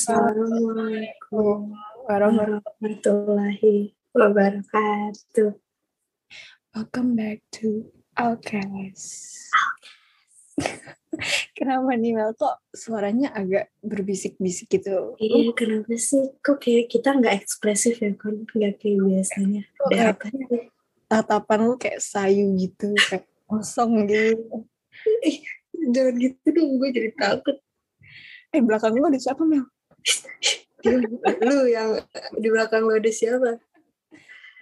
Assalamualaikum warahmatullahi wabarakatuh. Welcome back to Outcast. Kenapa nih Mel kok suaranya agak berbisik-bisik gitu? Iya, kenapa sih? Kok kayak kita nggak ekspresif ya, kan? Nggak kayak biasanya. Ada apa? Tatapan lu kayak sayu gitu, kayak kosong gitu. Jangan gitu dong, gue jadi takut. Eh belakang lu ada siapa Mel? Lu yang di belakang lo ada siapa?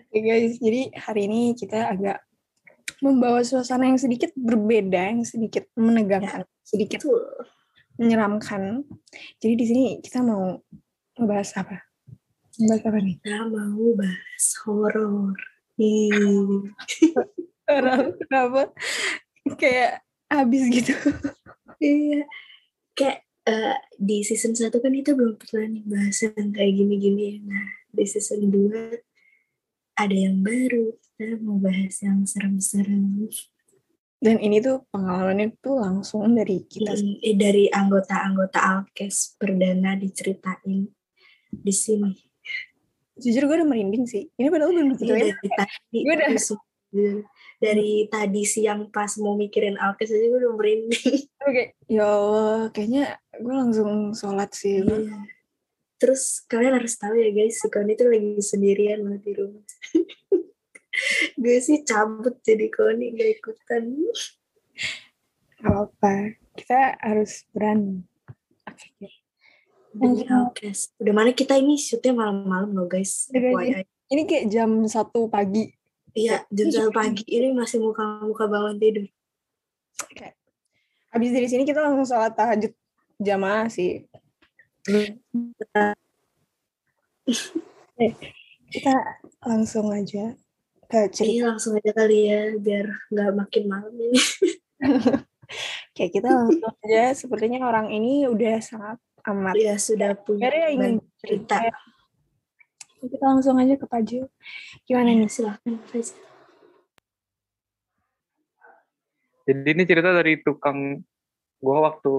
Oke guys, jadi hari ini kita agak membawa suasana yang sedikit berbeda, yang sedikit menegangkan, sedikit Tuh, menyeramkan. Jadi di sini kita mau ngebahas apa? Ngebahas apa nih? kita mau bahas horor. Kenapa? Kenapa? Kayak habis gitu. Iya, kayak eh, di season 1 kan kita belum pernah nih bahas yang kayak gini-gini. Nah, di season 2 ada yang baru. Kita mau bahas yang serem-serem. Dan ini tuh pengalamannya tuh langsung dari kita. Mm, eh, dari anggota-anggota Alkes perdana diceritain di sini. Jujur gue udah merinding sih. Ini padahal belum Iya, diceritain. Gue udah- dari tadi siang pas mau mikirin Alkes aja gue udah merinding. Oke, ya Allah, kayaknya gue langsung sholat sih. Iya. Terus kalian harus tahu ya guys, si Koni tuh lagi sendirian loh di rumah. gue sih cabut jadi Koni gak ikutan. Gak apa-apa, kita harus berani. Oke, oke. Demi. Alkes. Udah mana kita ini shootnya malam-malam loh guys. Guys. FYI. Ini kayak jam satu pagi. Iya, jam satu pagi ini masih muka-muka bangun tidur. Oke. Habis dari sini kita langsung sholat tahajud jamaah sih. Eh, kita langsung aja ke cerita. Iya langsung aja kali ya, biar nggak makin malam ini. Kayak kita langsung aja, sepertinya orang ini udah sangat amat. Ya sudah punya ingin banyak cerita. Kita langsung aja ke Paju. Gimana Ya, nih? silahkan Faiz. Jadi ini cerita dari tukang gua waktu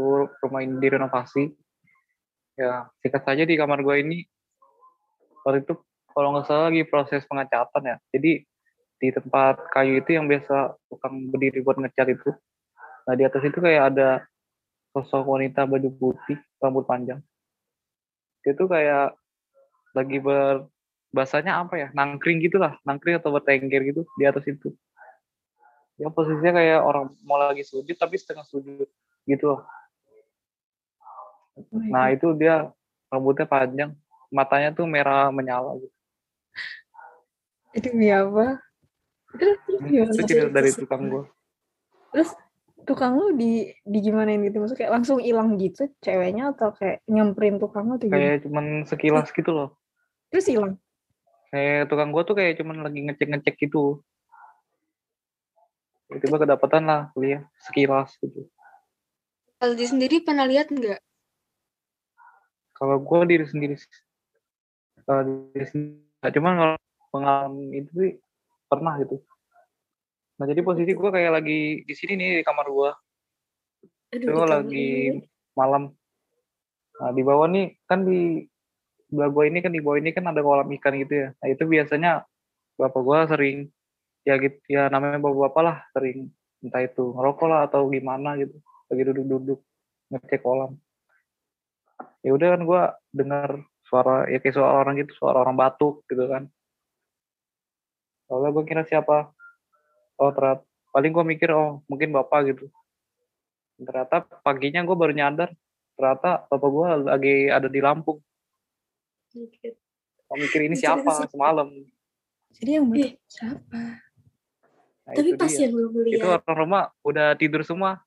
rumah ini direnovasi. Ya, singkat saja di kamar gua ini waktu itu kalau nggak salah lagi proses pengecatan ya. Jadi di tempat kayu itu yang biasa tukang berdiri buat ngecat itu. Nah di atas itu kayak ada sosok wanita baju putih, rambut panjang. Dia tuh kayak lagi ber bahasanya apa ya nangkring gitulah nangkring atau bertengger gitu di atas itu ya posisinya kayak orang mau lagi sujud tapi setengah sujud gitu loh. Nah itu dia rambutnya panjang, matanya tuh merah menyala gitu. itu demi apa? Terus, gimana? Itu cerita dari tukang gua. Terus tukang lu di di gimana gitu? Maksudnya kayak langsung hilang gitu ceweknya atau kayak nyamperin tukang lu atau gimana? Kayak cuman sekilas gitu loh. Terus hilang. Kayak tukang gua tuh kayak cuman lagi ngecek-ngecek gitu. Tiba-tiba kedapatan lah kuliah sekilas gitu. Aldi sendiri pernah lihat nggak? Kalau gua diri sendiri sih. Kalau diri sendiri, cuman kalau pengalaman itu sih pernah gitu. Nah jadi posisi gua kayak lagi di sini nih di kamar gua. Aduh, itu di lagi ini. malam. Nah, di bawah nih kan di sebelah gua ini kan di bawah ini kan ada kolam ikan gitu ya. Nah, itu biasanya bapak gua sering ya gitu ya namanya bapak-bapak lah sering entah itu ngerokok lah atau gimana gitu. Lagi duduk-duduk ngecek kolam. Ya udah kan gua dengar suara ya kayak suara orang gitu, suara orang batuk gitu kan. Soalnya gua kira siapa? Oh ternyata paling gua mikir oh mungkin bapak gitu ternyata paginya gue baru nyadar ternyata bapak gue lagi ada di Lampung Gue mikir ini siapa cerita semalam Jadi yang Eh. batuk siapa? nah, Tapi pas dia. yang lu itu ngeliat, orang rumah udah tidur semua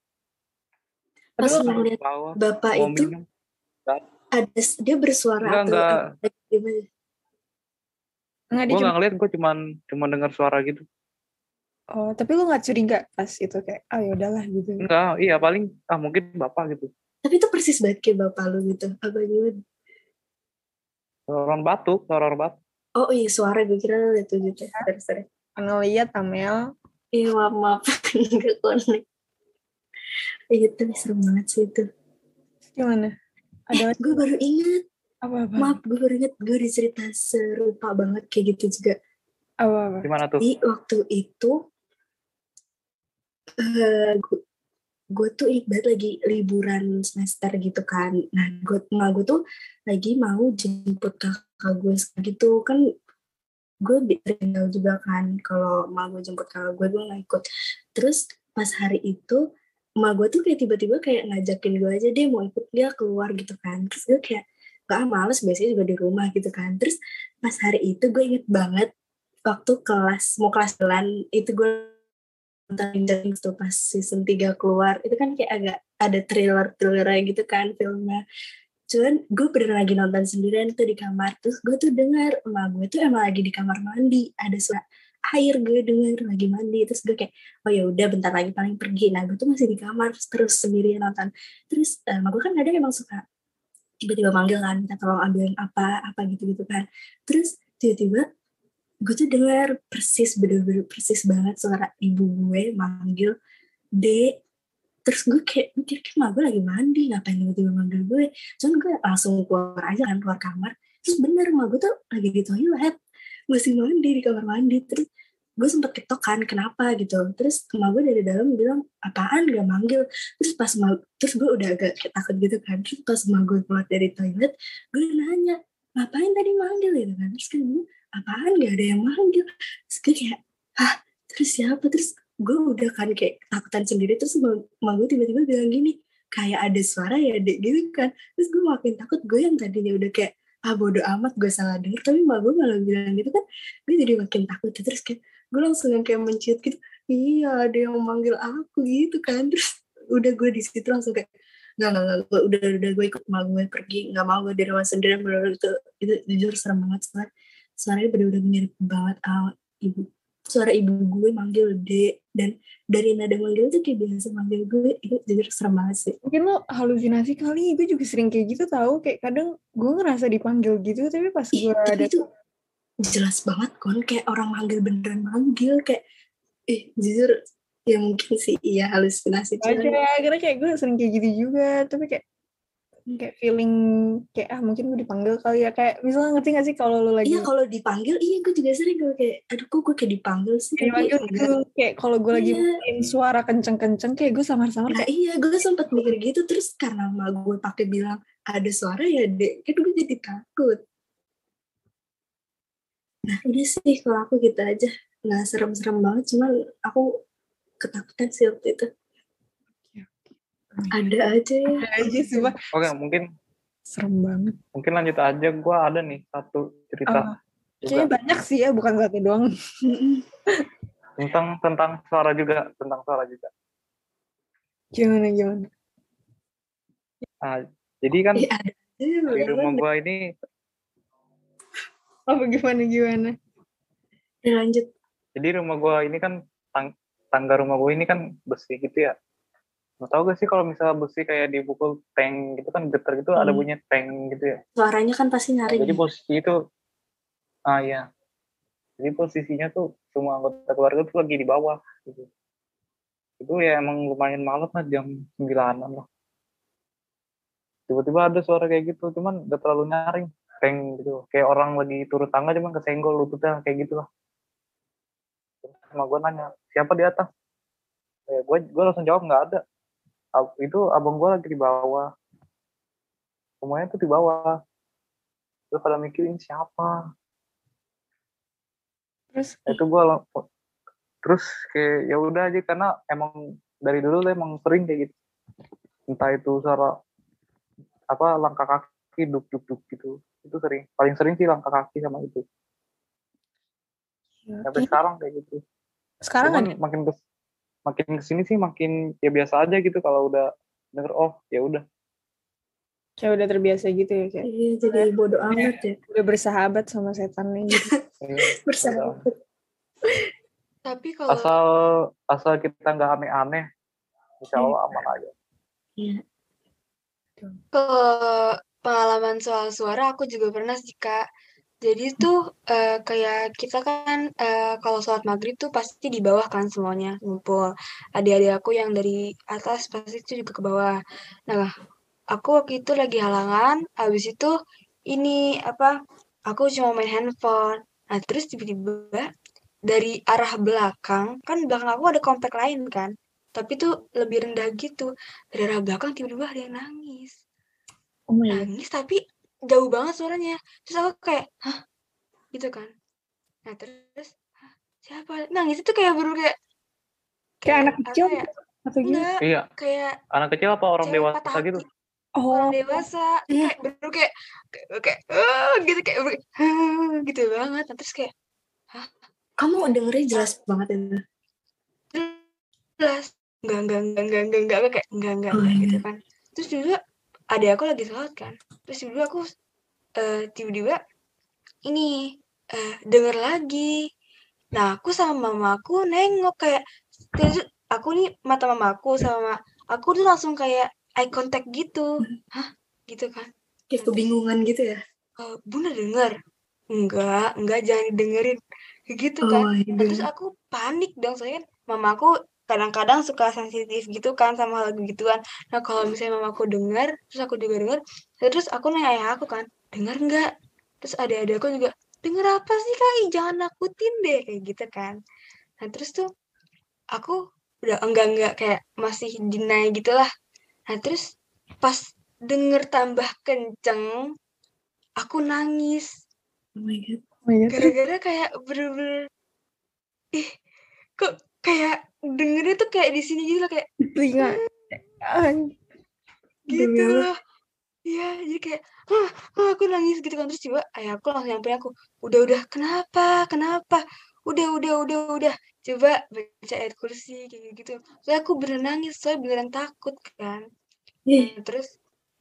pas lu Di ngeliat bawah bapak mau itu minum ada dia bersuara Enggak, atau enggak. gimana? Enggak dia gue cuma, nggak ngeliat gue cuman cuma dengar suara gitu oh, tapi lu nggak curiga pas itu kayak ah ya udahlah gitu. enggak iya paling ah mungkin bapak gitu Tapi itu persis banget kayak bapak lu gitu. Apa gimana? Suara orang batuk suara orang batuk Oh iya suara gue kira tuh gitu. Terus terus. Ngeliat Amel, Iya maaf maaf nggak connect. Iya tapi serem banget sih itu. gimana? Ada Gue baru ingat Apa apa? maaf gue baru inget gue dicerita serupa banget kayak gitu juga Apa apa? Gimana tuh? Jadi waktu itu eh gue, gue tuh ingat banget lagi liburan semester gitu kan. Nah, gue emak gue tuh lagi mau jemput kakak gue gitu kan gue tinggal juga kan kalau emak gue jemput kakak gue gue nggak ikut. Terus pas hari itu emak gue tuh kayak tiba-tiba kayak ngajakin gue aja dia mau ikut dia keluar gitu kan. Terus gue kayak gak males biasanya juga di rumah gitu kan. Terus pas hari itu gue inget banget waktu kelas mau kelas bulan itu gue nonton Injustice tuh pas season 3 keluar itu kan kayak agak ada thriller thriller gitu kan filmnya. Cuman gue bener lagi nonton sendirian tuh di kamar terus gue tuh dengar emak gue tuh emang lagi di kamar mandi ada suara air gue denger lagi mandi terus gue kayak oh ya udah bentar lagi paling pergi. Nah gue tuh masih di kamar terus, sendirian nonton. Terus uh, emak gue kan kadang emang suka tiba-tiba manggil kan minta tolong ambilin apa apa gitu gitu kan. Terus tiba-tiba gue tuh dengar persis bener-bener persis banget suara ibu gue manggil D. Terus gue kayak mikir kayak mah gue lagi mandi? Ngapain tiba-tiba manggil gue? Cuman gue langsung keluar aja kan keluar kamar. Terus bener mah gue tuh lagi di toilet masih mandi di kamar mandi. Terus gue sempet ketok kan kenapa? gitu. Terus emak gue dari dalam bilang apaan? Gak manggil. Terus pas ma terus gue udah agak takut gitu kan. Terus pas emak gue keluar dari toilet gue nanya ngapain tadi manggil? gitu kan. Terus kan gue apaan? Gak ada yang manggil. Terus gue kayak hah? Terus siapa? Terus gue udah kan kayak takutan sendiri. Terus emak gue tiba-tiba bilang gini kayak ada suara ya dek gitu kan. Terus gue makin takut. Gue yang tadinya udah kayak ah bodo amat gue salah denger. Tapi emak gue malah bilang gitu kan. Gue jadi makin takut. Terus kayak gue langsung yang kayak menciut gitu. Iya ada yang manggil aku gitu kan. Terus udah gue di situ langsung kayak nggak nggak gue udah udah gue ikut. Emak gue pergi. Nggak mau gue di rumah sendiri bener itu itu jujur serem banget soalnya suaranya bener-bener mirip banget awal ibu. Suara ibu gue manggil D dan dari nada manggil tuh kayak biasa manggil gue. Itu jujur serem banget sih. Mungkin lo halusinasi kali, gue juga sering kayak gitu tahu kayak kadang gue ngerasa dipanggil gitu tapi pas Ih, gue tapi ada itu jelas banget kon kayak orang manggil beneran manggil kayak eh jujur ya mungkin sih iya halusinasi aja karena kayak gue sering kayak gitu juga. Tapi kayak kayak feeling kayak ah mungkin gue dipanggil kali ya. Kayak misalnya ngerti gak sih kalau lo lagi iya kalau dipanggil iya gue juga sering gue kayak aduh kok gue kayak dipanggil sih? Kayak dipanggil kayak kalau gue lagi Iya. main suara kenceng-kenceng kayak gue samar-samar Nah iya gue sempet mikir gitu terus karena emak gue pakai bilang ada suara ya dek. Kan gue jadi takut. Nah udah sih kalau aku gitu aja. Nggak serem-serem banget cuman aku ketakutan sih waktu itu ada aja ya. ada aja sih Pak. Oke, mungkin serem banget. mungkin lanjut aja. Gue ada nih satu cerita. Juga kayaknya banyak sih ya bukan satu doang. Tentang tentang suara juga, tentang suara juga. gimana gimana? Nah, jadi kan ada aja di rumah gue ini apa gimana gimana? Ya, lanjut. Jadi rumah gue ini kan tang- tangga rumah gue ini kan besi gitu ya Mau tau gak sih kalau misalnya besi kayak dipukul tank gitu kan getar gitu ada Hmm. bunyi tank gitu ya? Suaranya kan pasti Nah, nyaring jadi ya. posisi itu ah iya. Jadi posisinya tuh semua anggota keluarga tuh lagi di bawah gitu. Itu ya emang lumayan malam lah jam sembilanan lah. Tiba-tiba ada suara kayak gitu cuman gak terlalu nyaring tank gitu. Kayak orang lagi turun tangga cuman kesenggol lututnya kayak gitu lah sama gue nanya siapa di atas? Ya, gue gue langsung jawab nggak ada itu abang gue lagi di bawah. Semuanya tuh di bawah. Terus pada mikirin siapa? Terus Nah, itu gue terus kayak ya udah aja karena emang dari dulu emang sering kayak gitu. Entah itu suara apa langkah kaki duk duk duk gitu. Itu sering paling sering sih langkah kaki sama itu. Sampai sekarang kayak gitu. Sekarang Cuman makin kes, makin ke sini sih makin ya biasa aja gitu kalau udah denger oh ya udah kayak udah terbiasa gitu ya kayak Iya jadi bodoh amat ya udah bersahabat sama setannya gitu Iya, bersama. Tapi kalau asal asal kita nggak aneh-aneh insya Allah aman aja Iya. kalau pengalaman soal suara aku juga pernah sih Kak. Jadi tuh eh, kayak kita kan eh, kalau sholat maghrib tuh pasti di bawah kan semuanya ngumpul. Adik-adik aku yang dari atas pasti itu juga ke bawah. Nah, aku waktu itu lagi halangan, habis itu ini apa aku cuma main handphone nah terus tiba-tiba dari arah belakang kan belakang aku ada komplek lain kan tapi tuh lebih rendah gitu dari arah belakang tiba-tiba ada yang nangis Oh nangis tapi jauh banget suaranya. Terus aku kayak hah? Gitu kan. Nah terus "Hah, siapa nangis itu kayak baru kayak Kayak anak kecil ya, atau gimana? enggak Iya, kayak anak kecil apa orang dewasa gitu? Oh, orang dewasa. Iya. kayak baru kayak kayak, kayak "Ah," gitu kayak baru- "Ah," gitu banget. Nah, terus kayak Kamu dengernya jelas banget itu. jelas. Enggak enggak enggak enggak enggak enggak kayak enggak enggak Oh, enggak iya. gitu kan. Terus juga adik aku lagi sholat kan. Terus tiba-tiba aku eh, tiba-tiba ini eh, denger lagi. Nah aku sama mamaku nengok kayak terus aku nih mata mamaku sama aku tuh langsung kayak eye contact gitu. Hah? Gitu kan. Kayak kebingungan gitu ya. "Eh, bunda denger? Enggak enggak jangan didengerin. Kayak gitu Oh, kan. iya. Nah, terus aku panik dong soalnya kan mamaku kadang-kadang suka sensitif gitu kan sama hal begituan. Nah kalau misalnya mamaku dengar, terus aku juga dengar, terus aku nanya ayah aku kan, dengar nggak? Terus adik-adik aku juga, denger apa sih kak? Jangan nakutin deh kayak gitu kan. Nah terus tuh aku udah enggak enggak kayak masih deny gitu lah. Nah terus pas denger tambah kenceng, aku nangis Oh my god. oh my god. gara-gara kayak bener-bener ih kok kayak dengernya tuh kayak di sini gitu loh kayak Telinga. Ah, gitu loh. Iya jadi kayak "Hah, hah," aku nangis gitu kan. Terus coba ayah aku langsung nyamperin aku udah udah kenapa kenapa? Udah udah udah udah. Coba baca ayat kursi kayak gitu. Soalnya aku bener nangis soalnya beneran takut kan. Nah, terus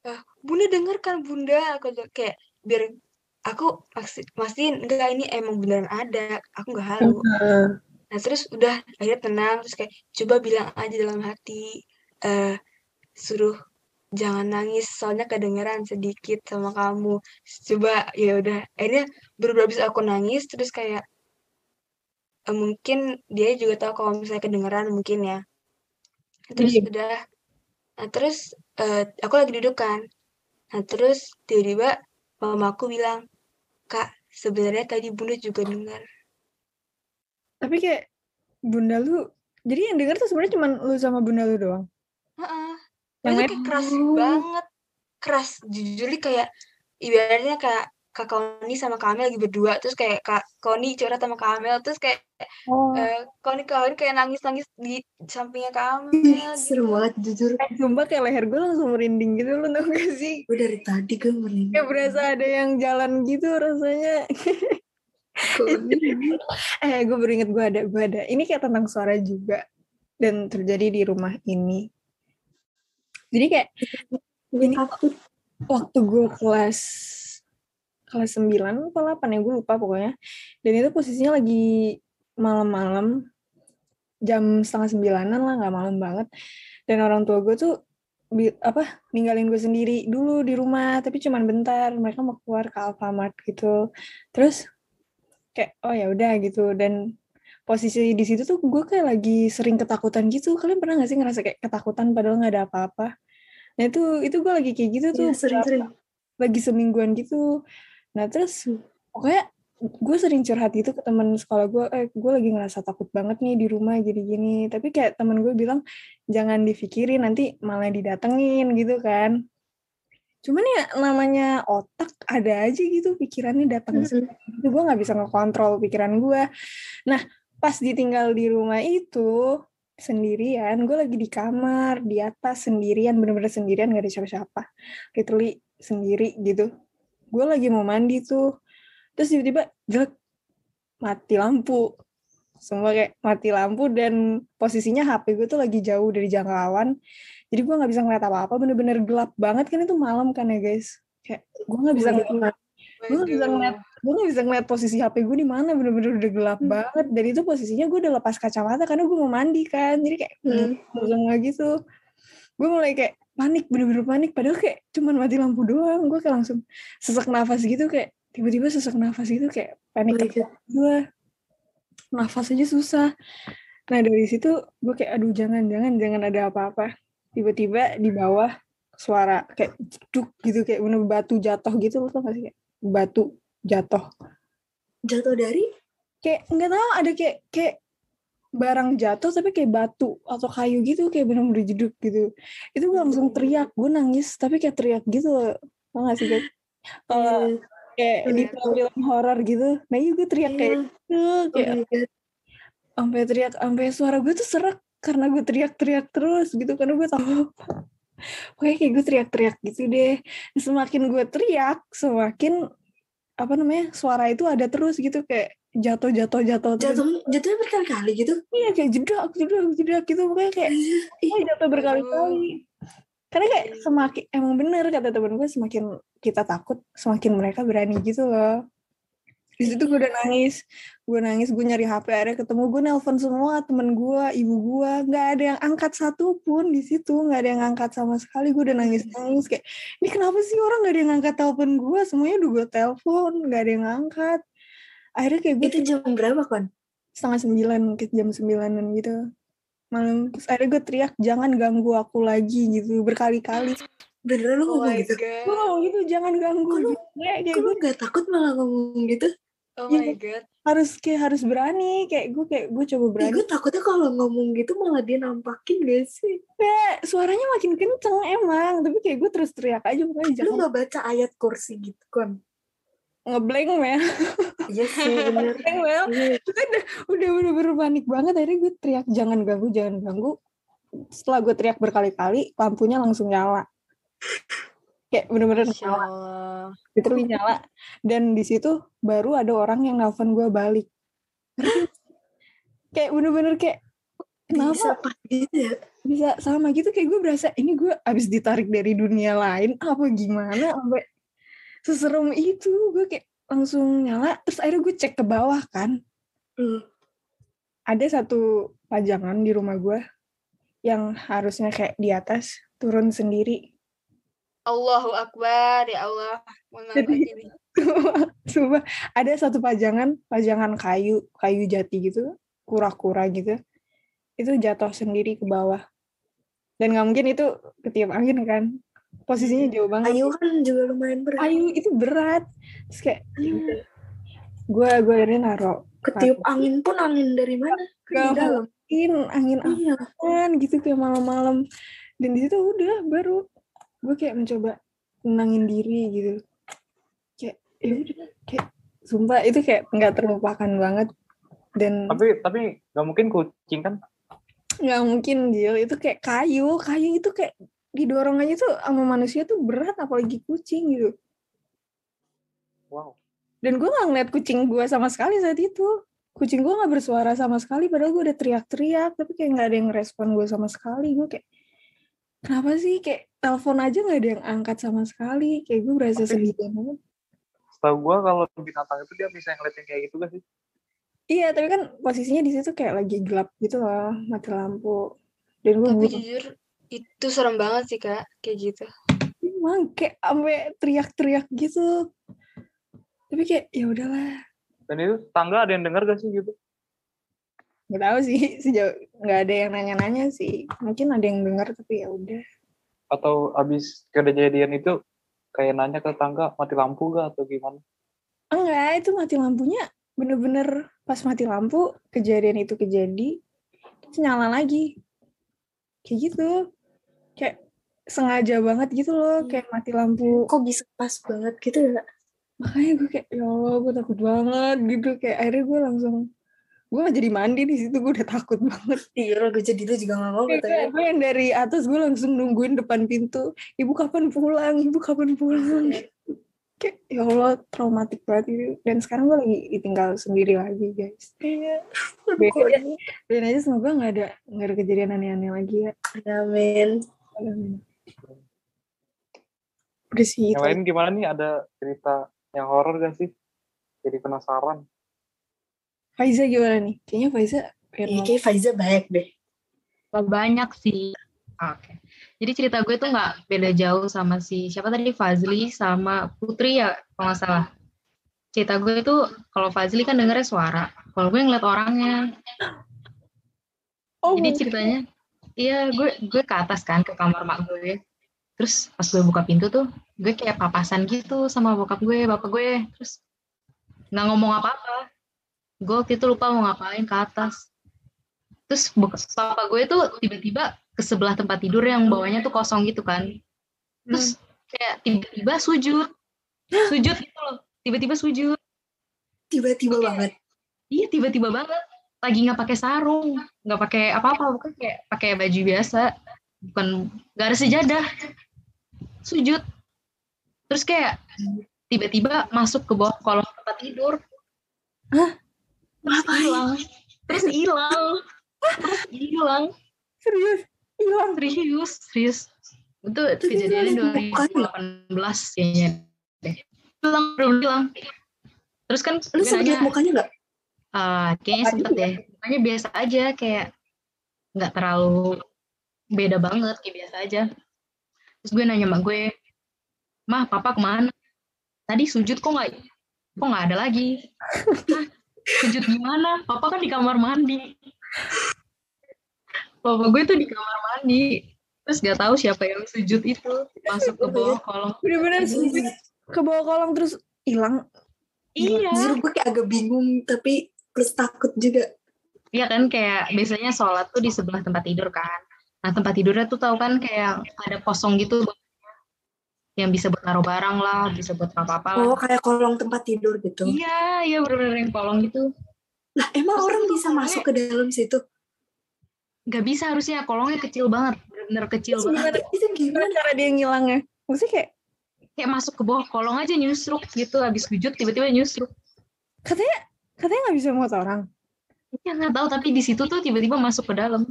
ah, bunda denger kan bunda? Aku kayak biar aku maksud mastiin enggak ini emang beneran ada aku nggak halu. Ah. Nah terus udah akhirnya tenang terus kayak coba bilang aja dalam hati eh suruh jangan nangis soalnya kedengeran sedikit sama kamu. Coba ya udah akhirnya baru habis aku nangis terus kayak eh, mungkin dia juga tahu kalau misalnya kedengeran mungkin ya. Terus Iya. udah nah terus eh, aku lagi duduk kan. Nah terus tiba-tiba mamaku bilang, "Kak, sebenarnya tadi Bunda juga dengar." Tapi kayak bunda lu, jadi yang denger tuh sebenarnya cuma lu sama bunda lu doang. Heeh. Yang kayak keras banget. Keras. Jujur kayak ibaratnya kayak Kak Koni sama Kamel lagi berdua terus kayak Kak Koni curhat sama Kamel terus kayak Oh, eh Koni Koni kayak nangis-nangis di sampingnya Kamel ih, gitu. serem banget jujur. eh, sumpah kayak leher gue langsung merinding gitu lu tau gak sih? Gue dari tadi gue merinding. Kayak berasa ada yang jalan gitu rasanya. Ini? Eh, gue baru inget gue ada, gue ada. Ini kayak tentang suara juga. Dan terjadi di rumah ini. Jadi kayak Ini- waktu gue kelas kelas 9 apa 8 ya gue lupa pokoknya dan itu posisinya lagi malam-malam jam setengah sembilanan lah nggak malam banget dan orang tua gue tuh bi- apa ninggalin gue sendiri dulu di rumah tapi cuman bentar mereka mau keluar ke Alfamart gitu terus kayak oh ya udah gitu dan posisi di situ tuh gue kayak lagi sering ketakutan gitu kalian pernah gak sih ngerasa kayak ketakutan padahal nggak ada apa-apa nah itu itu gue lagi kayak gitu tuh Iya, sering-sering. lagi semingguan gitu. Nah terus pokoknya gue sering curhat gitu ke teman sekolah gue, eh gue lagi ngerasa takut banget nih di rumah gini-gini. Tapi kayak teman gue bilang jangan dipikirin nanti malah didatengin gitu kan. Cuman ya namanya otak ada aja gitu pikirannya datang Mhm. itu gue nggak bisa ngekontrol pikiran gue. Nah pas ditinggal di rumah itu sendirian, gue lagi di kamar di atas sendirian, bener-bener sendirian gak ada siapa-siapa, literally sendiri gitu. Gue lagi mau mandi tuh, terus tiba-tiba jelek mati lampu, semua kayak mati lampu dan posisinya HP gue tuh lagi jauh dari jangkauan, jadi gue nggak bisa ngeliat apa-apa, bener-bener gelap banget. Kan itu malam kan ya guys, kayak gue nggak bisa ngeliat gue gak bisa ngeliat gue gak bisa ngeliat posisi HP gue di mana. Bener-bener udah gelap Hmm. banget. Dan itu posisinya gue udah lepas kacamata karena gue mau mandi kan. Jadi kayak Hmm. nggak gitu. Gue mulai kayak panik bener-bener panik. Padahal kayak cuman mati lampu doang. Gue kayak langsung sesak nafas gitu kayak tiba-tiba sesak nafas gitu kayak panik God. gue nafas aja susah. Nah dari situ gue kayak aduh jangan jangan jangan ada apa-apa. Tiba-tiba di bawah suara kayak jeduk gitu kayak bener batu jatuh gitu lo tau gak sih? Kayak batu jatuh. Jatuh dari? kayak nggak tahu ada kayak kayak barang jatuh tapi kayak batu atau kayu gitu kayak bener-bener jeduk gitu. Itu gue langsung teriak gue nangis tapi kayak teriak gitu loh. Tau gak sih guys kalau Eh, kayak di Iya. film horor gitu nah iya gue teriak kayak iya. gitu Oh kayak sampai teriak sampai suara gue tuh serak karena gue teriak-teriak terus gitu karena gue tahu Pokoknya kayak gue teriak-teriak gitu deh. Semakin gue teriak, semakin apa namanya suara itu ada terus gitu kayak jatuh jatuh jatuh. Jatuh, jatuhnya berkali-kali gitu. Iya kayak jedak jedak jedak gitu pokoknya kayak oh, jatuh berkali-kali. Karena kayak semakin emang bener kata temen gue semakin kita takut semakin mereka berani gitu loh. Di situ gue udah nangis, gue nangis, gue nyari HP akhirnya ketemu gue nelpon semua temen gue, ibu gue, nggak ada yang angkat satu pun di situ, nggak ada yang angkat sama sekali. Gue udah nangis nangis kayak ini kenapa sih orang nggak ada yang angkat telepon gue, semuanya udah gue telepon, nggak ada yang angkat. Akhirnya kayak gue itu jam berapa kan? setengah sembilan jam sembilanan gitu malam terus akhirnya gue teriak jangan ganggu aku lagi gitu berkali-kali Beneran lu Oh ngomong gitu? gue ngomong gitu jangan ganggu Kok lu- gitu. kayak Kok lu gue gak takut malah ngomong gitu? Oh Iya. my god. harus kayak harus berani kayak gue kayak gue coba berani gue takutnya kalau ngomong gitu malah dia nampakin gak sih? kayak suaranya makin kenceng emang tapi kayak gue terus teriak aja pokoknya Lu jangan gak baca ayat kursi gitu kan? Ngeblank Mel. Iya sih bener. ngeblank Mel. Iya. udah udah bener-bener panik banget. Akhirnya gue teriak jangan ganggu jangan ganggu. Setelah gue teriak berkali-kali lampunya langsung nyala. Kayak bener-bener nyala. Literally nyala. Dan di situ baru ada orang yang nelfon gue balik. Kayak bener-bener kayak kenapa? Bisa gitu ya? bisa sama gitu. Kayak gue berasa ini gue abis ditarik dari dunia lain apa gimana? Sampai seserem itu gue kayak langsung nyala terus akhirnya gue cek ke bawah kan Hmm. ada satu pajangan di rumah gue yang harusnya kayak di atas turun sendiri Allahu Akbar ya Allah. Jadi-. Coba ada satu pajangan, pajangan kayu, kayu jati gitu, kura-kura gitu. Itu jatuh sendiri ke bawah. Dan nggak mungkin itu ketiup angin kan. Posisinya jauh banget. Ayu kan juga lumayan berat. Kayu itu berat. Terus kayak gue gue akhirnya naro Ketiup angin pun angin dari mana? Gak dalam. mungkin angin Iya. aman gitu kayak malam-malam. Dan di situ udah baru gue kayak mencoba menangin diri gitu. Kayak ya udah kayak sumpah itu kayak nggak terlupakan banget dan Tapi tapi nggak mungkin kucing kan? nggak mungkin Jil itu kayak kayu kayu itu kayak didorong aja tuh sama manusia tuh berat apalagi kucing gitu. Wow. dan gue nggak ngeliat kucing gue sama sekali saat itu. Kucing gue nggak bersuara sama sekali padahal gue udah teriak-teriak tapi kayak nggak ada yang respon gue sama sekali. Gue kayak kenapa sih? Kayak telepon aja nggak ada yang angkat sama sekali. Kayak gue berasa Tapi- sedih banget. Setahu gua kalau binatang itu dia bisa ngeliatin kayak gitu gak sih? iya tapi kan posisinya di situ kayak lagi gelap gitu loh mati lampu. Dan gue Tapi jujur itu serem banget sih kak kayak gitu. emang kayak sampai teriak-teriak gitu. Tapi kayak ya udahlah. Dan itu tangga ada yang dengar gak sih gitu? nggak tahu sih sejauh nggak ada yang nanya-nanya sih. Mungkin ada yang dengar tapi ya udah. Atau abis kejadian itu kayak nanya ke tangga mati lampu gak atau gimana? enggak itu mati lampunya bener-bener pas mati lampu kejadian itu kejadi terus nyala lagi. Kayak gitu kayak sengaja banget gitu loh kayak mati lampu. Kok bisa pas banget gitu ya? makanya gue kayak ya Allah gue takut banget gitu. Kayak akhirnya gue langsung gue gak jadi mandi di situ gue udah takut banget. Iya, gue jadi lu juga gak mau Kayak katanya. gue yang dari atas gue langsung nungguin depan pintu ibu kapan pulang? Ibu kapan pulang? Kayak ya Allah traumatik banget itu dan sekarang gue lagi ditinggal sendiri lagi guys. Iya. doain aja doain aja semoga nggak ada nggak ada kejadian aneh-aneh lagi ya. Amin. Udah sih Yang itu lain gimana nih? Ada cerita yang horor gak sih? Jadi penasaran. Faiza gimana nih kayaknya Faiza Iya, ngomong. kayak Faiza baik deh. Gak banyak sih. Oke. Jadi cerita gue tuh nggak beda jauh sama si siapa tadi Fazli sama Putri ya kalau nggak salah. Cerita gue tuh kalau Fazli kan dengernya suara, kalau gue ngeliat orangnya. oh Jadi ceritanya, iya gue gue ke atas kan ke kamar mak gue. terus pas gue buka pintu tuh gue kayak papasan gitu sama bokap gue bapak gue. Terus nggak ngomong apa-apa. Gue waktu itu lupa mau ngapain ke atas. Terus bok- papa gue tuh tiba-tiba ke sebelah tempat tidur yang bawahnya tuh kosong gitu kan. Terus kayak tiba-tiba sujud. Sujud gitu loh. Tiba-tiba sujud. Tiba-tiba banget. iya tiba-tiba banget lagi nggak pakai sarung nggak pakai apa-apa bukan kayak pakai baju biasa. Bukan nggak ada sejadah. Sujud. Terus kayak tiba-tiba masuk ke bawah kolong tempat tidur. Terus Ngapain? hilang. Terus hilang. Terus hilang. Serius? Hilang. serius serius. Itu kejadiannya hilang? mukanya. 2018 kayaknya hilang belum hilang. Terus kan Lu liat mukanya nggak? Ah, kayaknya sempet deh. Makanya biasa aja kayak nggak terlalu beda banget kayak biasa aja. Terus gue nanya sama gue, mah papa ke mana? Tadi sujud kok nggak kok nggak ada lagi? Hah, sujud gimana? Papa kan di kamar mandi. Papa gue tuh di kamar mandi. Terus gak tahu siapa yang sujud itu masuk ke bawah kolong. Bener-bener sujud ke bawah kolong terus hilang. Iya. Jujur gue kayak agak bingung tapi plus takut juga. Iya kan kayak biasanya sholat tuh di sebelah tempat tidur kan. Nah tempat tidurnya tuh tahu kan kayak ada kosong gitu yang bisa buat naruh barang lah, bisa buat apa-apa lah. Oh kayak kolong tempat tidur gitu. Iya, iya bener-bener yang kolong gitu. Lah emang Terus orang bisa kolongnya- masuk ke dalam situ? Gak bisa harusnya kolongnya kecil banget, bener-bener kecil Terus banget. gimana, Itu gimana gimana? cara dia ngilangnya? Maksudnya kayak Kayak masuk ke bawah kolong aja nyusruk gitu, habis sujud tiba-tiba nyusruk. katanya katanya nggak bisa muat orang. Ya nggak tahu tapi di situ tuh tiba-tiba masuk ke dalam.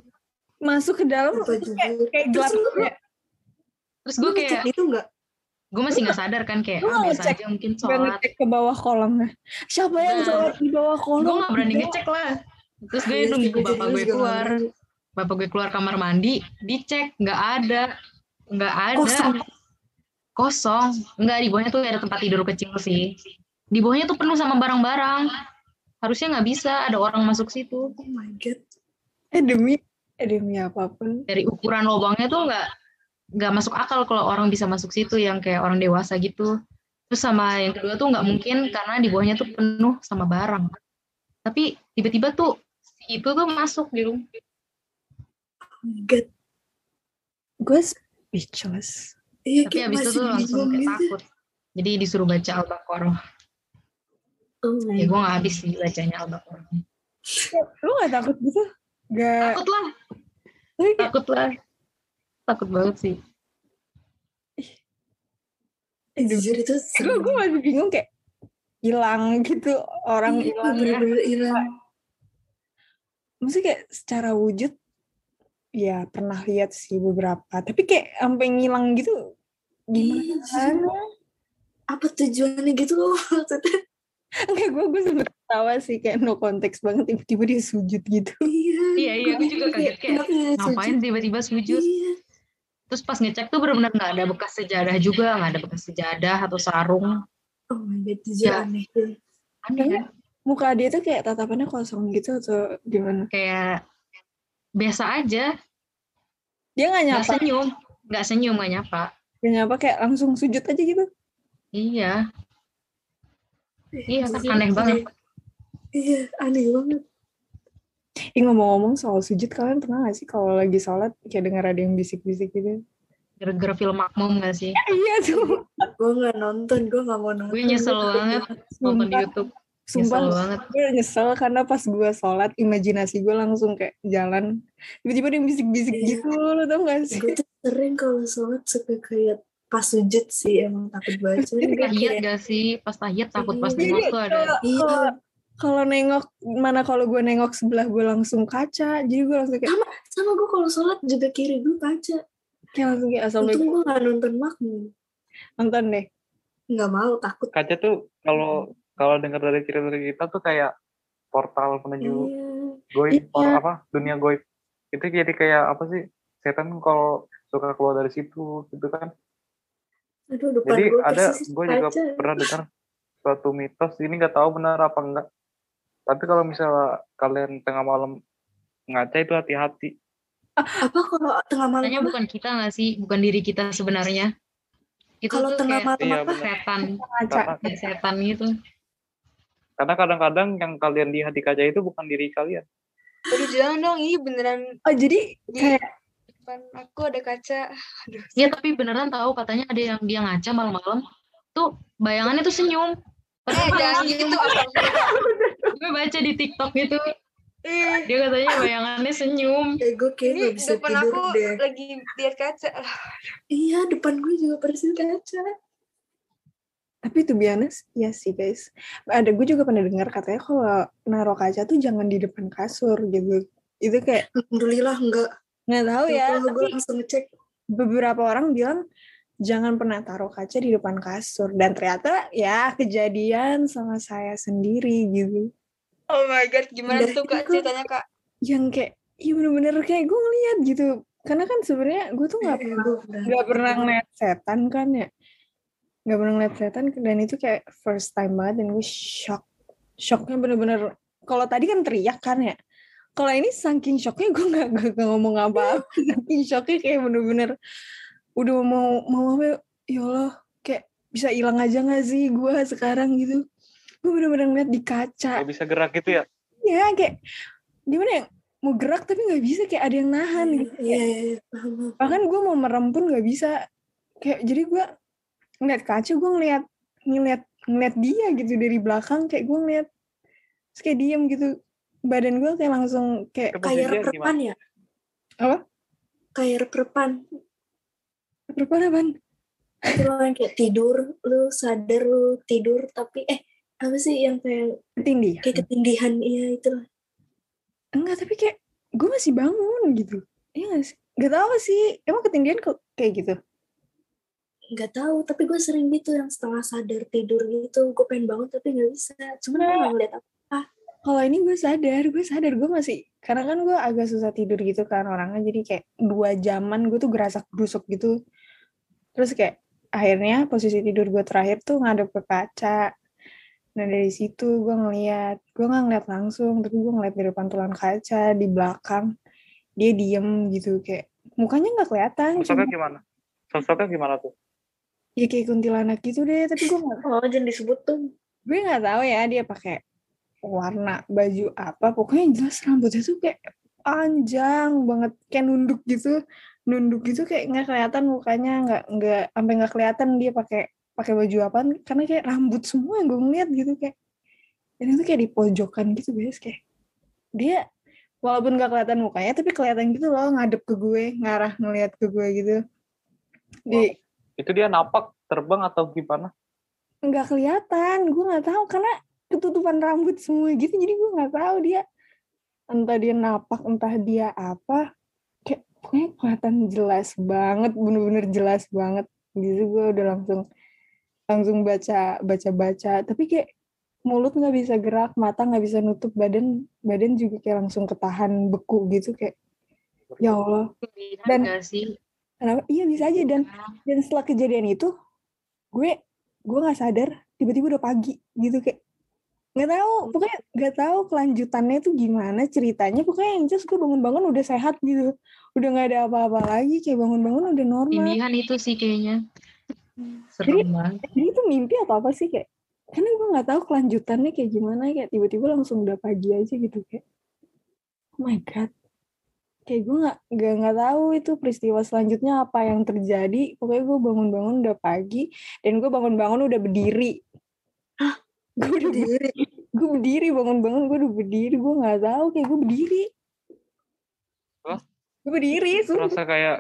Masuk ke dalam terus juga? kayak, kayak Terus gelap lu, gitu ya. Terus gue kayak, itu nggak? gue masih nggak sadar kan kayak, ah, biasa aja mungkin sholat. ngecek ke bawah kolongnya. Siapa yang Nggak. sholat di bawah kolong? Gue nggak berani ngecek lah. Terus gue Iya nunggu gue bapak gue keluar. bapak gue keluar kamar mandi dicek nggak ada nggak ada Kosong. kosong nggak di bawahnya tuh ada tempat tidur kecil sih di bawahnya tuh penuh sama barang-barang harusnya nggak bisa ada orang masuk situ Oh my god. Eh demi eh demi apa pun. dari ukuran lubangnya tuh nggak nggak masuk akal kalau orang bisa masuk situ yang kayak orang dewasa gitu terus sama yang kedua tuh nggak mungkin karena di bawahnya tuh penuh sama barang tapi tiba-tiba tuh si itu tuh masuk di rumah Oh my god. Gue speechless. Iya tapi habis itu tuh langsung kayak gitu. takut jadi disuruh baca al-baqarah Oh ya gue nggak habis sih bacanya al-baqarah Lu gak takut gitu? Gak. takut lah Tapi takut lah takut banget sih jujur itu gue serem. gue masih bingung kayak hilang gitu orang Iya, hilang ya. bener-bener hilang. Maksudnya kayak secara wujud ya pernah lihat sih beberapa. Tapi kayak sampai ngilang gitu Iya, gimana? Apa tujuannya gitu loh maksudnya? Enggak gue gue sempet ketawa sih kayak no konteks banget tiba-tiba dia sujud gitu. Iya. Iya, iya, gue juga kaget, kayak, ngapain tiba-tiba sujud Iya. terus pas ngecek tuh benar-benar nggak ada bekas sejadah juga nggak ada bekas sejadah atau sarung Oh my god, jujur Ya. aneh aneh kan Muka dia tuh kayak tatapannya kosong gitu atau gimana? kayak biasa aja Dia nggak nyapa, senyum nggak senyum nggak nyapa nggak nyapa kayak langsung sujud aja gitu. iya iya kan aneh banget Iya, aneh banget. Ih ngomong-ngomong soal sujud kalian pernah gak sih kalau lagi sholat kayak dengar ada yang bisik-bisik gitu? gara-gara film makmum nggak sih Iya tuh. Gue gak nonton, gue gak mau nonton. gue nyesel banget nonton di YouTube sumpah nyesel banget gue nyesel karena pas gue sholat imajinasi gue langsung kayak jalan tiba-tiba dia bisik-bisik Iya. gitu lo tau gak sih Gue tuh sering kalau sholat suka kayak pas sujud sih emang takut banget. Tahiyat gak sih pas tahiyat takut pas Iya, nengok tuh ada kalau- Iya. kalau- kalau nengok mana kalau gue nengok sebelah gue langsung kaca jadi gue langsung kayak sama gue kalau sholat juga kiri gue kaca. kayak langsung kayak assalamualaikum Untung gue gak nonton makmum. nonton deh Gak mau, takut. kaca tuh kalau kalau dengar dari cerita dari kita tuh kayak portal menuju Iya. goib Iya. apa dunia goib itu jadi kayak apa sih setan kalau suka keluar dari situ gitu kan Aduh, depan jadi gue ada gue juga kaca. pernah dengar suatu mitos ini nggak tahu benar apa enggak tapi kalau misalnya kalian tengah malam ngaca itu hati-hati apa kalau tengah malam Katanya apa? bukan kita nggak sih? Bukan diri kita sebenarnya. Itu kalau tengah kayak malam Iya, apa setan. Karena, kayak setan gitu. karena kadang-kadang yang kalian lihat di kaca itu bukan diri kalian. Aduh jangan dong, ini beneran Oh jadi di kayak depan aku ada kaca. Aduh. Ya tapi beneran tahu katanya ada yang dia ngaca malam-malam tuh bayangannya tuh senyum. Eh Padahal jangan gitu apa gue baca di TikTok gitu Eh, dia katanya bayangannya senyum. eh gue kayak ini gak bisa depan tidur aku deh lagi lihat kaca. Iya depan gue juga persis kaca tapi to be honest, ya sih guys. Ada gue juga pernah dengar katanya kalau naruh kaca tuh jangan di depan kasur gitu. Itu kayak alhamdulillah enggak nggak tahu ya. Gue langsung ngecek beberapa orang bilang jangan pernah taruh kaca di depan kasur dan ternyata ya kejadian sama saya sendiri gitu. Oh my god, gimana Dari tuh kak ceritanya kak? Yang kayak iya bener-bener kayak gue ngeliat gitu. Karena kan sebenarnya gue tuh nggak pernah gue pernah nggak pernah ngeliat setan kan ya nggak pernah ngeliat setan dan itu kayak first time banget dan gue shock shocknya bener-bener kalau tadi kan teriak kan ya kalau ini saking shocknya gue nggak nggak ngomong apa-apa. Saking shocknya kayak bener-bener udah mau mau apa ya Allah kayak bisa hilang aja nggak sih gue sekarang gitu. Gue bener-bener ngeliat di kaca. Gak bisa gerak gitu ya. ya kayak gimana ya mau gerak tapi nggak bisa kayak ada yang nahan gitu. iya iya iya paham paham. bahkan gue mau merem pun nggak bisa. Kayak jadi gue ngeliat kaca gue ngeliat ngeliat ngeliat dia gitu dari belakang kayak gue ngeliat terus kayak diem gitu badan gue kayak langsung kayak kayak gimana? ya? Apa? Kayak apaan? Itu loh yang kayak tidur lu sadar lu tidur tapi eh apa sih yang kayak ketindih kayak ketindihan iya itu loh. Enggak tapi kayak gue masih bangun gitu. Iya gak sih? Gak tau sih. Emang ketindihan kok kayak gitu? Nggak tahu tapi gue sering gitu yang setengah sadar tidur gitu. Gue pengen bangun tapi nggak bisa. Cuman gue nggak ngeliat apa kalau ini gue sadar gue sadar gue masih karena kan gue agak susah tidur gitu kan orangnya jadi kayak dua jaman gue tuh gerasak gerusuk gitu terus kayak akhirnya posisi tidur gue terakhir tuh ngadep ke kaca nah dari situ gue ngeliat gue nggak ngeliat langsung tapi gue ngeliat di depan tulang kaca di belakang dia diem gitu kayak mukanya nggak kelihatan Sosoknya cuma gimana? Sosoknya gimana tuh? ya kayak kuntilanak gitu deh tapi gue nggak oh jangan disebut tuh gue nggak tahu ya dia pakai warna baju apa pokoknya yang jelas rambutnya tuh kayak panjang banget kayak nunduk gitu nunduk gitu kayak nggak kelihatan mukanya nggak nggak sampai nggak kelihatan dia pakai pakai baju apa karena kayak rambut semua yang gue ngeliat gitu kayak dan itu kayak di pojokan gitu guys kayak dia walaupun nggak kelihatan mukanya tapi kelihatan gitu loh ngadep ke gue ngarah ngeliat ke gue gitu di Itu dia napak terbang atau gimana? nggak kelihatan gue nggak tahu karena ketutupan rambut semua gitu jadi gue nggak tahu dia entah dia napak entah dia apa. Kayak pokoknya kelihatan jelas banget bener-bener jelas banget. Gitu gue udah langsung langsung baca baca baca tapi kayak mulut nggak bisa gerak mata nggak bisa nutup badan badan juga kayak langsung ketahan beku gitu kayak ya Allah. Dan- kenapa? Iya bisa aja. Dan dan setelah kejadian itu gue gue nggak sadar tiba-tiba udah pagi gitu kayak nggak tahu pokoknya nggak tahu kelanjutannya itu gimana ceritanya. Pokoknya yang jelas gue bangun-bangun udah sehat gitu. Udah nggak ada apa-apa lagi kayak bangun-bangun udah normal. Tindihan itu sih kayaknya. Jadi- Serem banget. jadi itu mimpi atau apa sih kayak? Karena gue nggak tahu kelanjutannya kayak gimana kayak tiba-tiba langsung udah pagi aja gitu kayak oh my god. Kayak gue nggak nggak nggak tahu itu peristiwa selanjutnya apa yang terjadi. Pokoknya gue bangun-bangun udah pagi dan gue bangun-bangun udah berdiri gue udah diri gue berdiri bangun-bangun gue udah berdiri gue nggak tahu kayak gue berdiri Hah? gue berdiri sumpah. Terasa kayak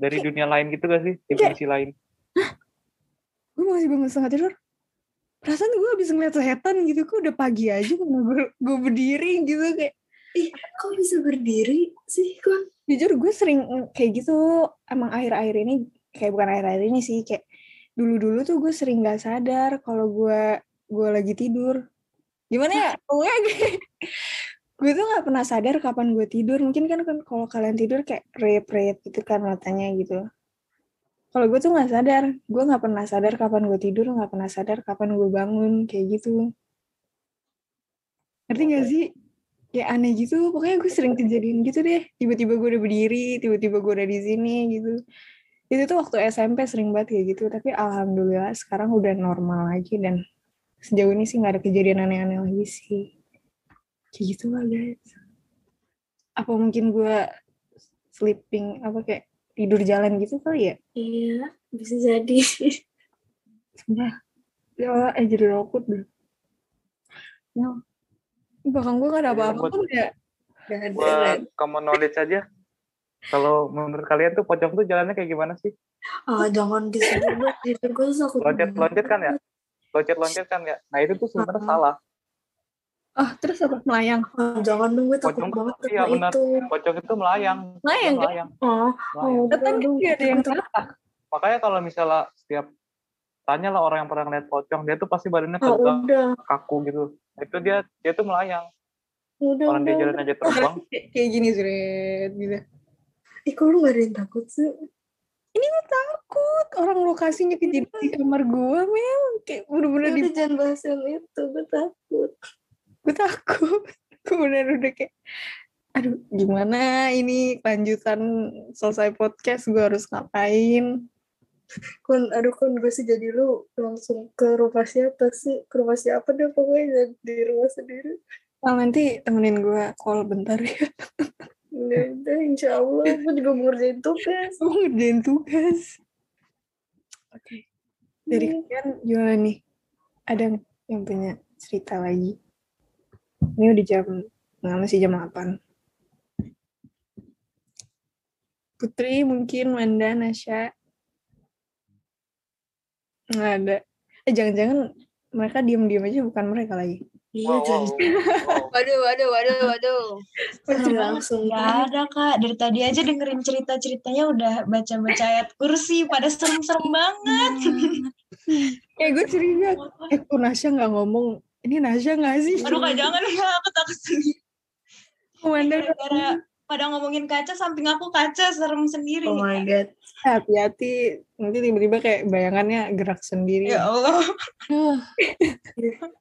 dari dunia lain gitu gak sih? Dimensi lain. gue masih bangun setengah tidur perasaan gue habis ngeliat setan gitu kok udah pagi aja gue gue berdiri gitu kayak ih kok bisa berdiri sih kok jujur gue sering kayak gitu emang akhir-akhir ini kayak bukan akhir-akhir ini sih kayak dulu-dulu tuh gue sering nggak sadar kalau gue gue lagi tidur. Gimana ya? Gue, gue tuh nggak pernah sadar kapan gue tidur. Mungkin kan kan kalau kalian tidur kayak rep-rep gitu kan matanya gitu. Kalau gue tuh nggak sadar. Gue nggak pernah sadar kapan gue tidur nggak pernah sadar kapan gue bangun kayak gitu. Ngerti gak sih? Kayak aneh gitu. Pokoknya gue sering kejadian gitu deh. Tiba-tiba gue udah berdiri tiba-tiba gue udah di sini gitu. Itu tuh waktu SMP sering banget kayak gitu. Tapi alhamdulillah sekarang udah normal lagi dan sejauh ini sih nggak ada kejadian aneh-aneh lagi sih kayak gitu lah guys apa mungkin gue sleeping apa kayak tidur jalan gitu kali ya Iya, bisa jadi. Sumpah. Ya Allah, eh jadi rokut deh. Ya. Bahkan gue gak ada apa-apa pun ya. Gak ada. Buat common knowledge aja. Kalau menurut kalian tuh pocong tuh jalannya kayak gimana sih? Ah, jangan disebut. Itu gue takut. Loncat-loncat kan ya? Loncat-loncat kan ya? Nah itu tuh sebenarnya Uh-uh. salah. Ah, terus apa? Melayang. Ah, jangan dong, gue takut Pocong banget iya, benar. itu. Pocong itu melayang. Melayang Dia kan? melayang. Oh, melayang. oh, kan gak ada yang celaka. Makanya kalau misalnya setiap tanya lah orang yang pernah ngeliat pocong, dia tuh pasti badannya Oh, tegak, udah, kaku gitu. Itu dia dia tuh melayang. udah, Orang dia udah. jalan aja terbang. Kayak gini Zret, gitu. Ih, kok lu gak ada yang takut sih? Takut orang lokasinya kejadian di kamar gue, Mel. Kayak bener-bener di Udah jangan bahas yang itu, gue takut. gue takut. Gue bener udah kayak aduh gimana ini lanjutan selesai podcast gue harus ngapain Kun, aduh kun, gue sih jadi lu langsung ke rumah siapa sih? Ke rumah siapa deh pokoknya di rumah sendiri. Nah, nanti temenin gue call bentar ya Udah, udah, insya Allah. Gue juga mau ngerjain tugas. gue ngerjain tugas. Oke. Dari kalian gimana nih? Ada yang punya cerita lagi? Ini udah jam nggak masih jam 8 Putri mungkin Wanda Nasya nggak ada. Eh jangan-jangan mereka diem-diem aja bukan mereka lagi Iya, Wow, wow. Waduh, waduh, waduh, waduh. jangan langsung. Gak ada kak, dari tadi aja dengerin cerita-ceritanya udah baca-baca ayat kursi, pada serem-serem banget. eh gue curiga eh kok Nasya nggak ngomong ini Nasya nggak sih Aduh kak jangan ya, aku takut sendiri. Wanda Gara-gara pada ngomongin kaca, samping aku kaca, serem sendiri. Oh my god. hati-hati nanti tiba-tiba kayak bayangannya gerak sendiri Ya Allah.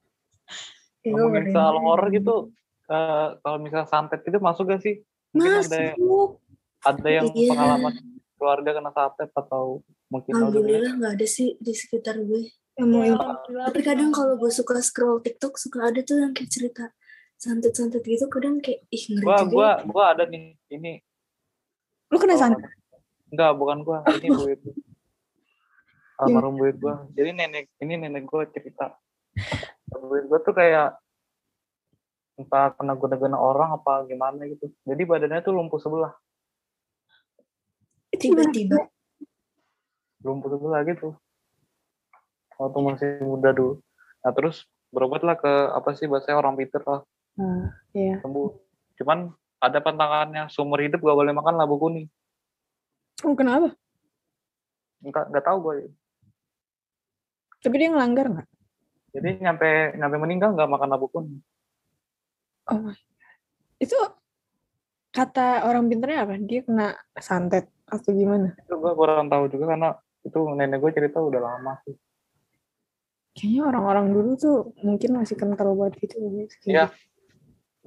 Ya, gue Ngomongin soal horor gitu, eh, kalau misalnya santet itu masuk gak sih? Mungkin ada Masuk. ada yang Iya. pengalaman keluarga kena santet atau mungkin Alhamdulillah nggak ada sih di sekitar gue. yang mau Ya, Alhamdulillah. Tapi kadang kalau gue suka scroll TikTok suka ada tuh yang kayak cerita santet-santet gitu kadang kayak ih ngeri gua juga. gua gua ada nih ini lu kena santet enggak bukan gua ini buit almarhum buit gua jadi nenek ini nenek gua cerita gua tuh kayak entah kena guna-guna orang apa gimana gitu. Jadi badannya tuh lumpuh sebelah. Tiba-tiba. lumpuh sebelah gitu. Waktu masih muda dulu. Nah terus berobatlah ke apa sih bahasanya orang pinter lah. Nah, iya. Sembuh. Cuman ada pantangannya seumur hidup gak boleh makan labu kuning. Oh kenapa? Enggak nggak tahu gue tapi dia ngelanggar nggak jadi nyampe nyampe meninggal nggak makan labu kuning oh my. itu kata orang pinternya apa? Dia kena santet atau gimana? Itu gue kurang tahu juga karena itu nenek gue cerita udah lama sih. Kayaknya orang-orang dulu tuh mungkin masih kental banget gitu. Iya.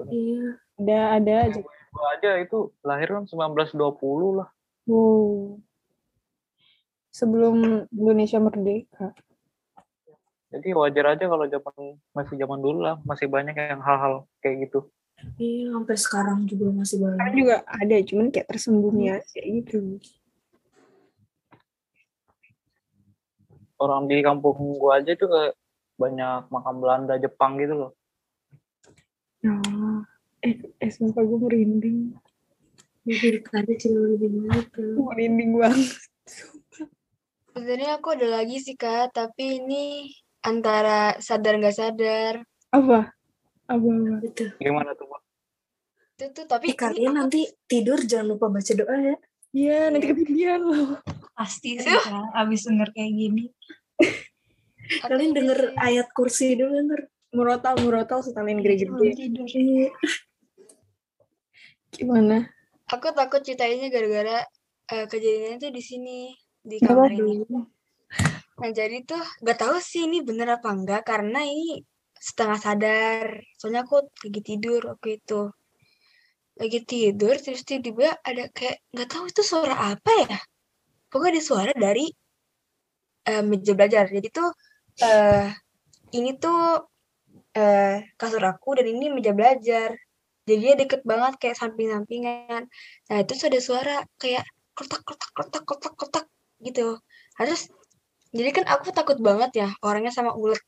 Iya. ada ada aja. gue aja itu lahir kan 1920 lah. Wow. Sebelum Indonesia merdeka jadi wajar aja kalau zaman masih zaman dulu lah masih banyak yang hal-hal kayak gitu Iya, sampai sekarang juga masih sekarang banyak. juga ada cuman kayak tersembunyi aja gitu orang di kampung gue aja tuh kayak banyak makam Belanda Jepang gitu loh oh. eh, eh sumpah gue merinding Jadi ada banyak tuh. Merinding banget Sebenarnya aku ada lagi sih kak, tapi ini antara sadar nggak sadar. apa apa apa Gitu. gimana tuh? Itu tuh tapi Eh, kalian nanti tidur jangan lupa baca doa ya. Iya, nanti ketinggian loh. Pasti sih kak, abis denger kayak gini. Kalian denger ayat kursi dulu denger. Murotal, murotal setelin Sebelum gede-gede. tidur. Iya. Gimana? Aku takut ceritainnya gara-gara eh, kejadiannya tuh di sini di kamar ini. Nah jadi tuh gak tahu sih ini bener apa enggak karena ini setengah sadar. Soalnya aku lagi tidur waktu itu. Lagi tidur terus tiba-tiba ada kayak nggak tahu itu suara apa ya. Pokoknya ada suara dari eh, meja belajar. Jadi tuh eh ini tuh eh kasur aku dan ini meja belajar. Jadi dia deket banget kayak samping-sampingan. Nah, itu ada suara kayak kotak kotak kotak kotak kotak gitu. Harus jadi kan aku takut banget ya orangnya sama ulet.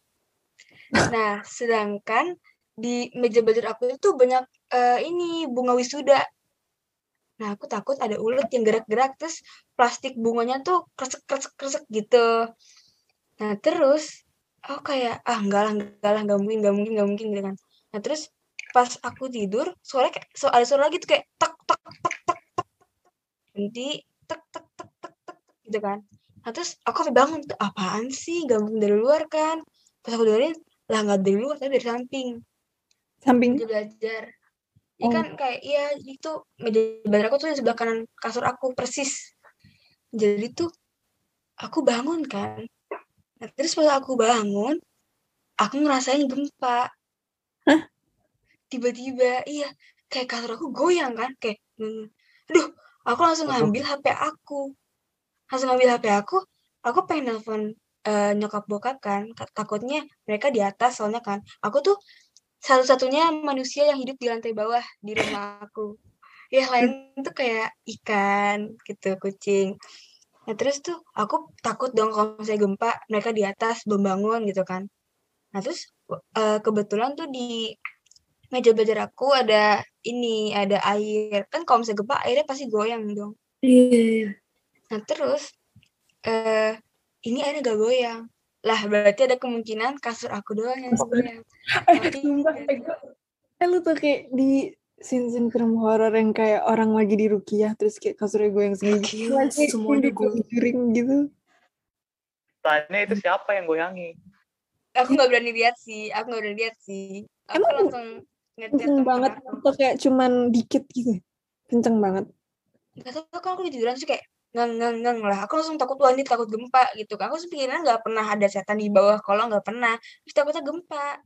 Nah, sedangkan di meja belajar aku itu banyak eh, ini bunga wisuda. Nah, aku takut ada ulet yang gerak-gerak terus plastik bunganya tuh kresek kresek kresek gitu. Nah, terus aku kayak ah enggak lah enggak lah enggak mungkin enggak mungkin enggak mungkin gitu kan. Nah, terus pas aku tidur suara kayak so, ada suara lagi tuh kayak tak tak tak tak tak nanti tek tek tek tek tek gitu kan. Nah, terus aku bangun tuh apaan sih gabung dari luar kan. Pas aku dengerin lah nggak dari luar tapi dari samping Samping. meja belajar. Ini Oh. kan kayak iya itu meja belajar aku tuh di sebelah kanan kasur aku persis. Jadi tuh aku bangun kan. Nah, terus pas aku bangun, aku ngerasain gempa. Hah? Tiba-tiba iya kayak kasur aku goyang kan kayak aduh aku langsung ngambil HP aku. Langsung ngambil HP aku, aku pengen nelpon eh, nyokap bokap kan. Ka- takutnya mereka di atas soalnya kan. Aku tuh satu-satunya manusia yang hidup di lantai bawah di rumah aku. Ya lain tuh kayak ikan gitu kucing. Nah terus tuh aku takut dong kalau misalnya gempa mereka di atas belum gitu kan. Nah terus eh, kebetulan tuh di meja belajar aku ada ini ada air. Kan kalau misalnya gempa airnya pasti goyang dong. Iya, iya. Nah terus eh ini airnya gak goyang. Lah berarti ada kemungkinan kasur aku doang yang goyang. Eh, lu tuh kayak di scene-scene film horor yang kayak orang lagi di rukiah terus kayak kasurnya goyang sendiri. Gila, semuanya di goyang. Gitu. Tanya itu siapa yang goyangi? aku nggak berani lihat sih. Aku nggak berani lihat sih. Aku Emang langsung Kenceng banget atau kayak cuman dikit gitu. Kenceng banget. Gak tau kan aku tiduran sih kayak ngang ngang ngang lah. Aku langsung takut wah ini takut gempa gitu. kan. Aku sepikiran nggak pernah ada setan di bawah kolong nggak pernah. Terus takutnya gempa.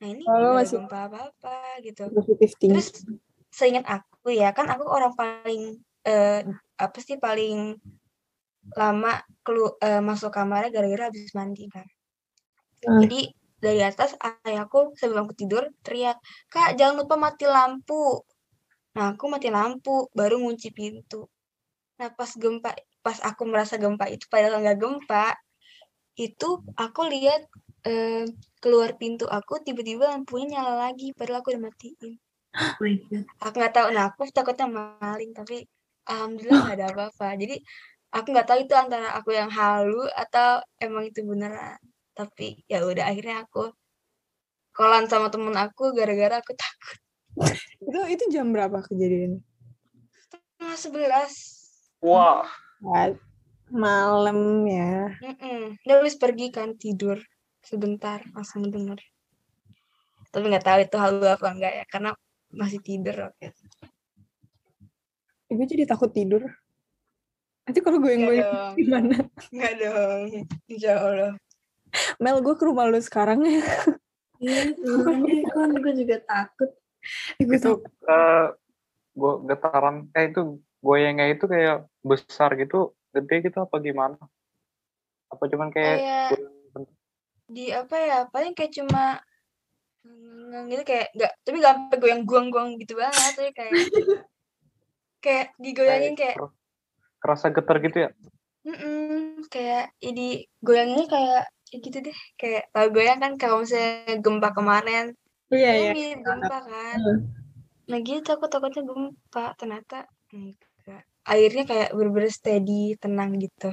Nah ini Oh, masih- gempa apa-apa gitu. Positif tinggi. Terus seingat aku ya kan aku orang paling eh, apa sih paling lama kelu eh, masuk kamarnya gara-gara habis mandi kan. Hmm. Jadi dari atas ayahku sebelum aku tidur teriak, "Kak, jangan lupa mati lampu." Nah, aku mati lampu, baru ngunci pintu. Nah, pas gempa, pas aku merasa gempa itu padahal nggak gempa, itu aku lihat eh, keluar pintu aku tiba-tiba lampunya nyala lagi padahal aku udah matiin. Oh aku nggak tahu nah aku takutnya maling tapi alhamdulillah nggak ada apa-apa. Jadi aku nggak tahu itu antara aku yang halu atau emang itu beneran. Tapi ya udah akhirnya aku kolan sama temen aku gara-gara aku takut. Itu itu jam berapa kejadian? setengah sebelas Wah, Wah, malam ya. Mm-mm. dia habis pergi kan tidur sebentar langsung denger tapi nggak tahu itu halu apa enggak ya karena masih tidur waktu itu. Gue jadi takut tidur. Nanti kalau gue yang goyang dong. gimana? Nggak dong insya Allah Mel, gue ke rumah lu sekarang ya. Iya, kan gue juga takut. gue itu eh gua getaran eh itu goyangnya itu kayak besar gitu, gede gitu apa gimana? Apa cuman kayak kayak di apa ya paling kayak cuma gitu kayak nggak tapi nggak sampai goyang guang-guang gitu banget tapi kayak kayak digoyangin kayak ker- kerasa getar gitu ya? mm kayak ini goyangnya kayak ya gitu deh kayak tau goyang kan kalau misalnya gempa kemarin Iya, iya. gempa kan nah gitu aku takutnya gempa ternyata enggak airnya kayak bener-bener steady tenang gitu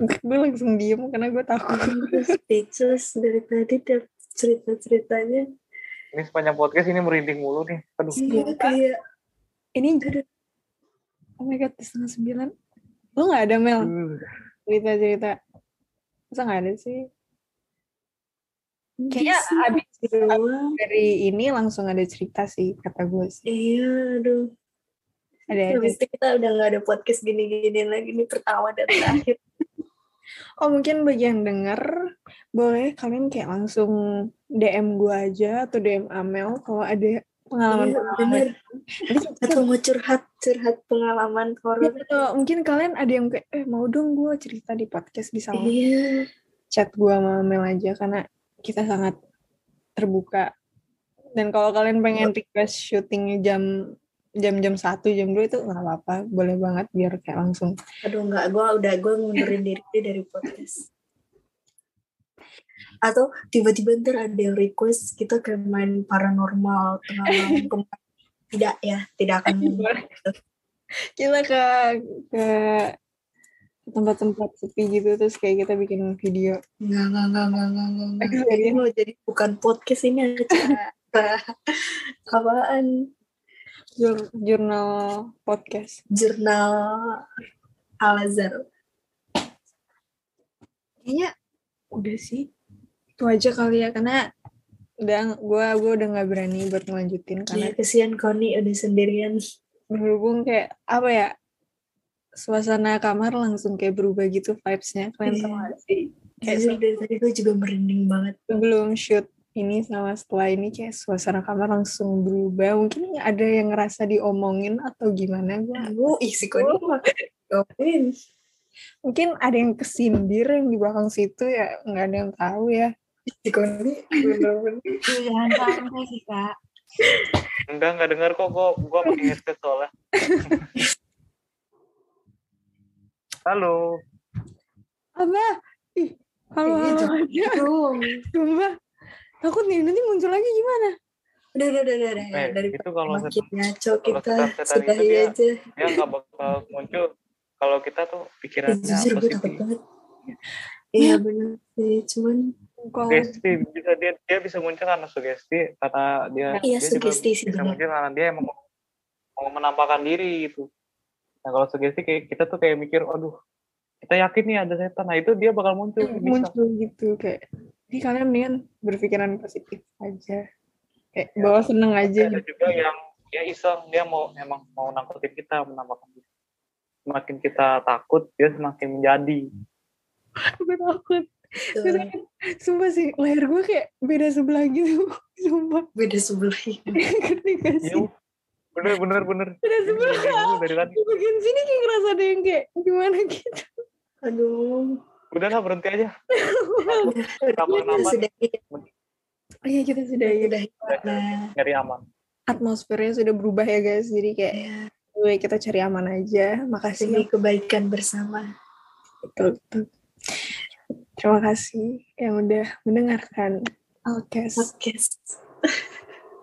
gue langsung diem karena gue takut. Speechless dari tadi tiap cerita-ceritanya. Ini sepanjang podcast ini merinding mulu nih. Aduh. Iya, kayak Ini Oh my god, setengah sembilan. Lu gak ada Mel Uh, cerita-cerita? Masa gak ada sih? Kayaknya abis doang. dari ini langsung ada cerita sih kata gue sih. Iya, aduh. Ada ada. Habis itu kita udah gak ada podcast gini-gini lagi nih pertama dan terakhir. Oh mungkin bagi yang denger boleh kalian kayak langsung DM gue aja atau DM Amel kalau ada pengalaman Iya. Atau mau curhat, curhat pengalaman horor. atau mungkin kalian ada yang kayak eh mau dong gue cerita di podcast bisa Iya. chat gue sama Amel aja karena kita sangat terbuka. Dan kalau kalian pengen request syutingnya jam jam-jam satu jam dua itu nggak apa-apa. Boleh banget biar kayak langsung. Aduh enggak, gue udah gue ngundurin diri dari podcast. Atau tiba-tiba ntar ada yang request kita kayak main paranormal tengah. Tidak ya, tidak akan kita ke ke tempat-tempat sepi gitu terus kayak kita bikin video enggak, enggak, enggak, enggak, enggak. Experience. Ini mau jadi bukan podcast ini acara apaan? jur- jurnal podcast Jurnal Al-Azhar. kayaknya udah sih itu aja kali ya karena udah gua gua udah nggak berani buat ngelanjutin karena Iya, kesian Koni udah sendirian. berhubung kayak apa ya suasana kamar langsung kayak berubah gitu vibes-nya kalian tahu Iya. gak sih kayak Jujur dari tadi gue juga merinding banget. sebelum shoot ini sama setelah ini kayak suasana kamar langsung berubah mungkin ada yang ngerasa diomongin atau gimana gua Gue ih si Koni mah ngapain? mungkin ada yang kesindir yang di belakang situ ya nggak ada yang tahu ya Si Koni bener-bener. Jangan sampai sih kak. Enggak, enggak dengar kok. Gue gua pakai headset soalnya. Halo. apa ih halo Iya, halo aja. Sumpah. takut nih nanti muncul lagi gimana Udah, udah, udah, udah. Eh, Dari itu kalau makin ngaco kita itu sudahi dia- aja. dia nggak bakal muncul kalau kita tuh pikirannya jujur gue takut positif. banget. Iya benar sih, cuman kalau Sugesti bisa dia dia bisa muncul karena sugesti karena dia Iya, dia juga sugesti sih, bisa muncul karena dia emang mau, mau menampakkan diri gitu. Nah kalau sugesti kayak kita tuh kayak mikir, aduh kita yakin nih ada setan. Nah itu dia bakal muncul. bisa. muncul gitu kayak jadi kalian mendingan berpikiran positif aja kayak Ya. bawa seneng aja ada gitu juga yang ya iseng dia mau emang mau nangkutin kita menampakkan diri. Semakin kita takut dia semakin menjadi. gue takut sumpah sih leher gue kayak beda sebelah gitu sumpah beda sebelah. ngerti gak sih Iya, bener bener bener. Ini sebelah dari tadi. di bagian sini kayak ngerasa ada yang kayak gimana gitu Aduh. Udahlah berhenti aja. Udah, Kamar kita aman. sudahi. iya kita sudah ya Sudahi. Nah, Nyari aman. atmosfernya sudah berubah ya guys jadi kayak ya, gue kita cari aman aja makasih demi kebaikan bersama. betul, betul. terima kasih yang udah mendengarkan Alkes Podcast.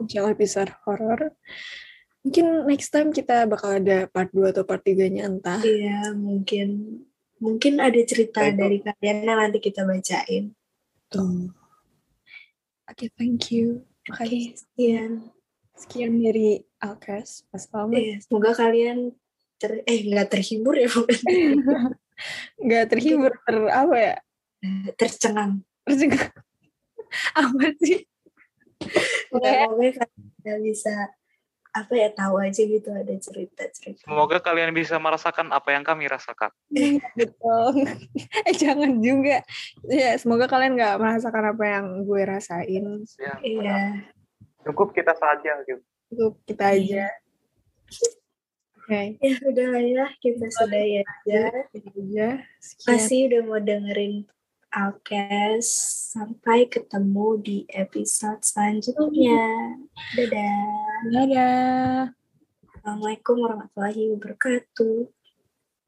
Jauh episode horor. Mungkin next time kita bakal ada part 2 atau part 3-nya entah. Iya, mungkin mungkin ada cerita itu. dari kalian yang nanti kita bacain. Tuh. Oke, thank you. Oke, Makasih. sekian. Sekian dari Alkes. Wassalamualaikum. Iya, semoga kalian ter eh nggak terhibur ya, bukan Nggak terhibur, ter apa ya? tercengang. Tercengang. apa sih? Semoga kalian bisa apa ya tahu aja gitu ada cerita-cerita. Semoga kalian bisa merasakan apa yang kami rasakan. Iya, betul. eh, jangan juga. Ya, semoga kalian nggak merasakan apa yang gue rasain. Ya, Iya. Cukup kita saja gitu. Itu kita aja. Oke, Ya udah lah ya, kita sudah ya aja. aja. Masih udah mau dengerin Alkes. Sampai ketemu di episode selanjutnya. Dadah. Dadah. Assalamualaikum warahmatullahi wabarakatuh.